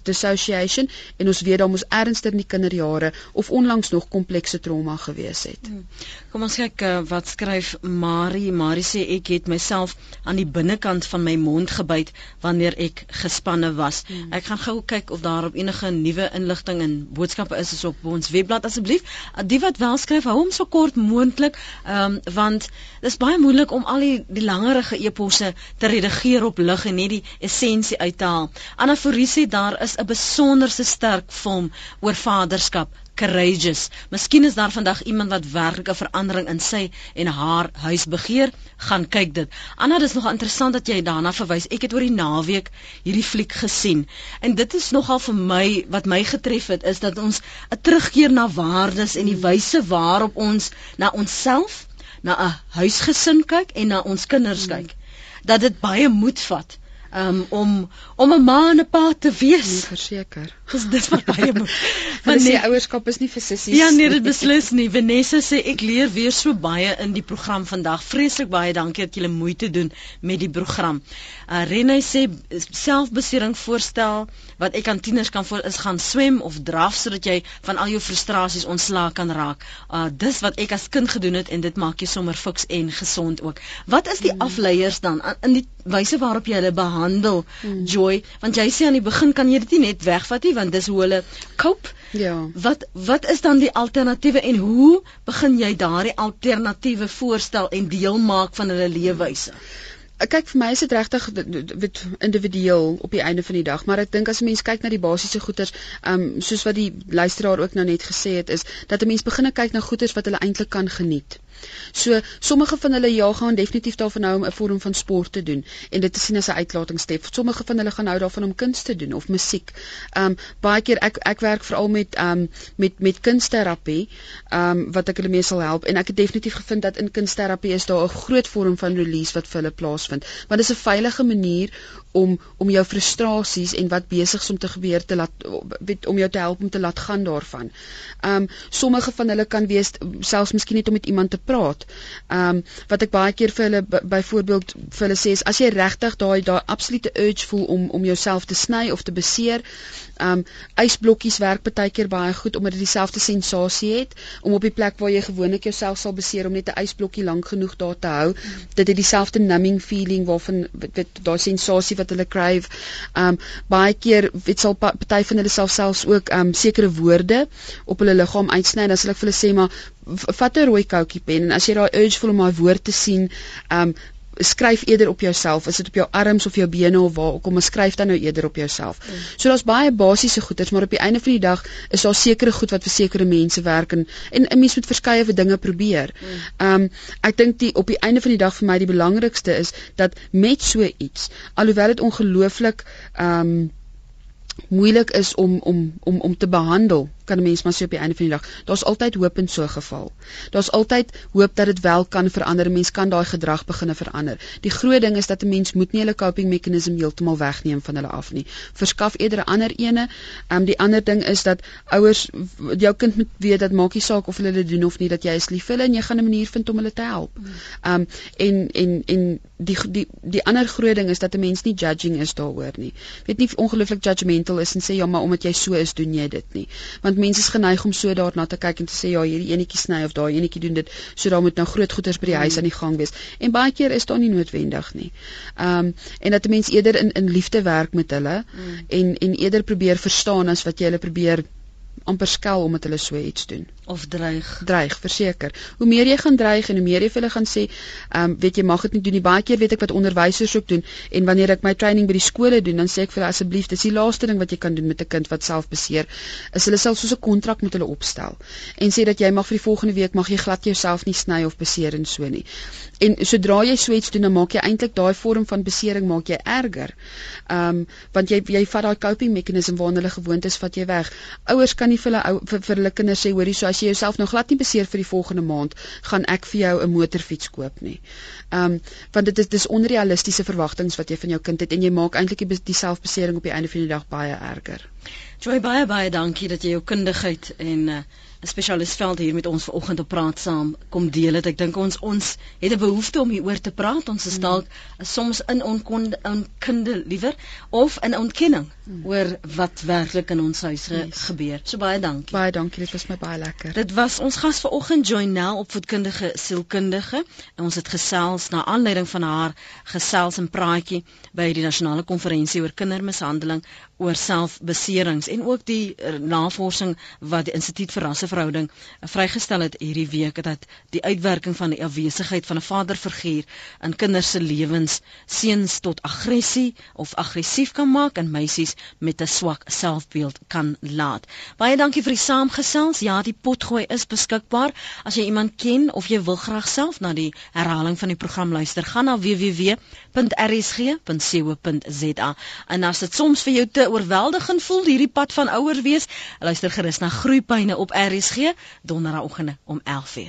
dissociation en ons weet daar moes ernstig in die kinderjare of onlangs nog komplekse trauma gewees het. Hmm. Kom ons kyk uh, wat skryf Marie. Marie sê ek het myself aan die binnekant van my mond gebyt wanneer ek gespanne was. Hmm. Ek gaan gou kyk of daar op enige nuwe inligting en boodskappe is, is op ons webblad asseblief. Uh, die wat wel skryf, hou hom so kort moontlik, um, want dis baie moeilik om al die, die langerige eposse te redigeer op lig en net die essensie uit te haal. Anna Fourie sê daar is 'n besonderse sterk film oor vaderskap courageous. Miskien is daar vandag iemand wat werklik 'n verandering in sy en haar huis begeer, gaan kyk dit. Anna, dis nog interessant dat jy daarna verwys. Ek het oor die naweek hierdie fliek gesien. En dit is nogal vir my wat my getref het is dat ons 'n terugkeer na waardes en die wyse waarop ons na onsself, na 'n huisgesin kyk en na ons kinders kyk. Dat dit baie moed vat um, om om 'n ma en 'n pa te wees. Nee, verseker. Dis dis wat baie moet. Want nee, ouerskap is nie vir sissies. Ja, nee, dit beslis nie. Vanessa sê ek leer weer so baie in die program vandag. Vreeslik baie dankie dat julle moeite doen met die program. Uh Renée sê selfbesering voorstel wat ek aan tieners kan voor is gaan swem of draf sodat jy van al jou frustrasies ontslae kan raak. Uh dis wat ek as kind gedoen het en dit maak jou sommer fiks en gesond ook. Wat is die hmm. afleiers dan in die wyse waarop jy hulle behandel? handel hmm. joy want jy sê aan die begin kan jy dit nie net wegvat nie want dis hoe hulle cope ja wat wat is dan die alternatiewe en hoe begin jy daardie alternatiewe voorstel en deel maak van hulle leefwyse kyk vir my is dit regtig individueel op die einde van die dag maar ek dink as 'n mens kyk na die basiese goeders um soos wat die luisteraar ook nou net gesê het is dat 'n mens begine kyk na goeders wat hulle eintlik kan geniet So sommige van hulle ja gaan definitief daarvan hou om 'n vorm van sport te doen en dit te sien as 'n uitlatingstef. Sommige van hulle gaan hou daarvan om kuns te doen of musiek. Um baie keer ek ek werk veral met um met met kunsterapie um wat ek hulle mee sal help en ek het definitief gevind dat in kunsterapie is daar 'n groot vorm van release wat vir hulle plaasvind. Want dit is 'n veilige manier om om jou frustrasies en wat besig is om te gebeur te laat weet om jou te help om te laat gaan daarvan. Um sommige van hulle kan wees selfs miskien net om met iemand te praat. Um wat ek baie keer vir hulle byvoorbeeld vir hulle sê is as jy regtig daai daai absolute urge voel om om jouself te sny of te beseer, um ysblokkies werk baie keer baie goed omdat dit dieselfde sensasie het om op die plek waar jy gewoonlik jouself sal beseer om net 'n ysblokkie lank genoeg daar te hou, dit het dieselfde numbing feeling waarvan dit daai sensasie wat hulle crave. Um baie keer weet sal party van hulle self selfs ook um sekere woorde op hulle liggaam uitsny en dan sal ek vir hulle sê maar vat 'n rooi koutjie pen en as jy daai urge voel om daai woord te sien, um skryf eerder op jouself. Is dit op jou arms of jou bene of waar kom ons skryf dan nou eerder op jouself. Mm. So daar's baie basiese goeders, maar op die einde van die dag is daar sekere goed wat vir sekere mense werk en en 'n mens moet verskeie vir dinge probeer. Mm. Ehm um, ek dink die op die einde van die dag vir my die belangrikste is dat met so iets alhoewel dit ongelooflik ehm um, moeilik is om om om om te behandel kan 'n mens maar sê op die einde van die dag, daar's altyd hoop in so 'n geval. Daar's altyd hoop dat dit wel kan verander. 'n Mens kan daai gedrag begine verander. Die groot ding is dat 'n mens moet nie hulle coping meganisme heeltemal wegneem van hulle af nie. Verskaf eerder 'n ander ene. Ehm um, die ander ding is dat ouers jou kind moet weet dat maak nie saak of hulle dit doen of nie, dat jy is lief vir hulle en jy gaan 'n manier vind om hulle te help. Ehm um, en en en die die die ander groot ding is dat 'n mens nie judging is daaroor nie. Weet nie ongelooflik judgmental is en sê ja, maar omdat jy so is, doen jy dit nie. Want want mense is geneig om so daarna te kyk en te sê ja hierdie enetjie sny of daai enetjie doen dit so daar moet nou groot goeders by die huis mm. aan die gang wees en baie keer is daar nie noodwendig nie. Ehm um, en dat 'n mens eerder in in liefde werk met hulle mm. en en eerder probeer verstaan as wat jy hulle probeer amper skel omdat hulle so iets doen of dreig. Dreig, verseker. Hoe meer jy gaan dreig en hoe meer jy vir hulle gaan sê, ehm um, weet jy mag dit nie doen nie. Baie keer weet ek wat onderwysers ook doen en wanneer ek my training by die skole doen, dan sê ek vir hulle asseblief, dis die laaste ding wat jy kan doen met 'n kind wat self beseer, is hulle self soos 'n kontrak met hulle opstel en sê dat jy mag vir die volgende week mag jy glad jouself nie sny of beseer en so nie. En sodra jy so iets doen, dan maak jy eintlik daai vorm van besering maak jy erger. Ehm um, want jy jy vat daai coping meganisme waarna hulle gewoond is, vat jy weg. Ouers kan nie vir hulle vir, vir hulle kinders sê hoorie so as jy jouself nou glad nie beseer vir die volgende maand, gaan ek vir jou 'n motorfiets koop nie. Ehm um, want dit is dis onrealistiese verwagtinge wat jy van jou kind het en jy maak eintlik die, die selfbesering op die einde van die dag baie erger. Joy baie baie dankie dat jy jou kundigheid en uh, 'n spesialist veld hier met ons vanoggend op praat saam kom deel het. Ek dink ons ons het 'n behoefte om hieroor te praat. Ons is mm. dalk mm. soms in onkunde onkunde liewer of in ontkenning mm. oor wat werklik in ons huis yes. gebeur. So baie dankie. Baie dankie. Dit was my baie lekker. Dit was ons gas vanoggend Joynel opvoedkundige sielkundige en ons het gesels na aanleiding van haar gesels en praatjie by die nasionale konferensie oor kindermishandeling oor selfbeserings en ook die uh, navorsing wat die instituut vir rasseverhouding uh, vrygestel het hierdie week dat die uitwerking van die afwesigheid van 'n vaderfiguur in kinders se lewens seuns tot aggressie of aggressief kan maak en meisies met 'n swak selfbeeld kan laat. Baie dankie vir die saamgesels. Ja, die potgooi is beskikbaar. As jy iemand ken of jy wil graag self na die herhaling van die program luister, gaan na www.rsg.co.za. En as dit soms vir jou te oorweldigend voel hierdie pad van ouer wees, luister gerus na Groeipyne op RSG donderdagoggend om 11:00.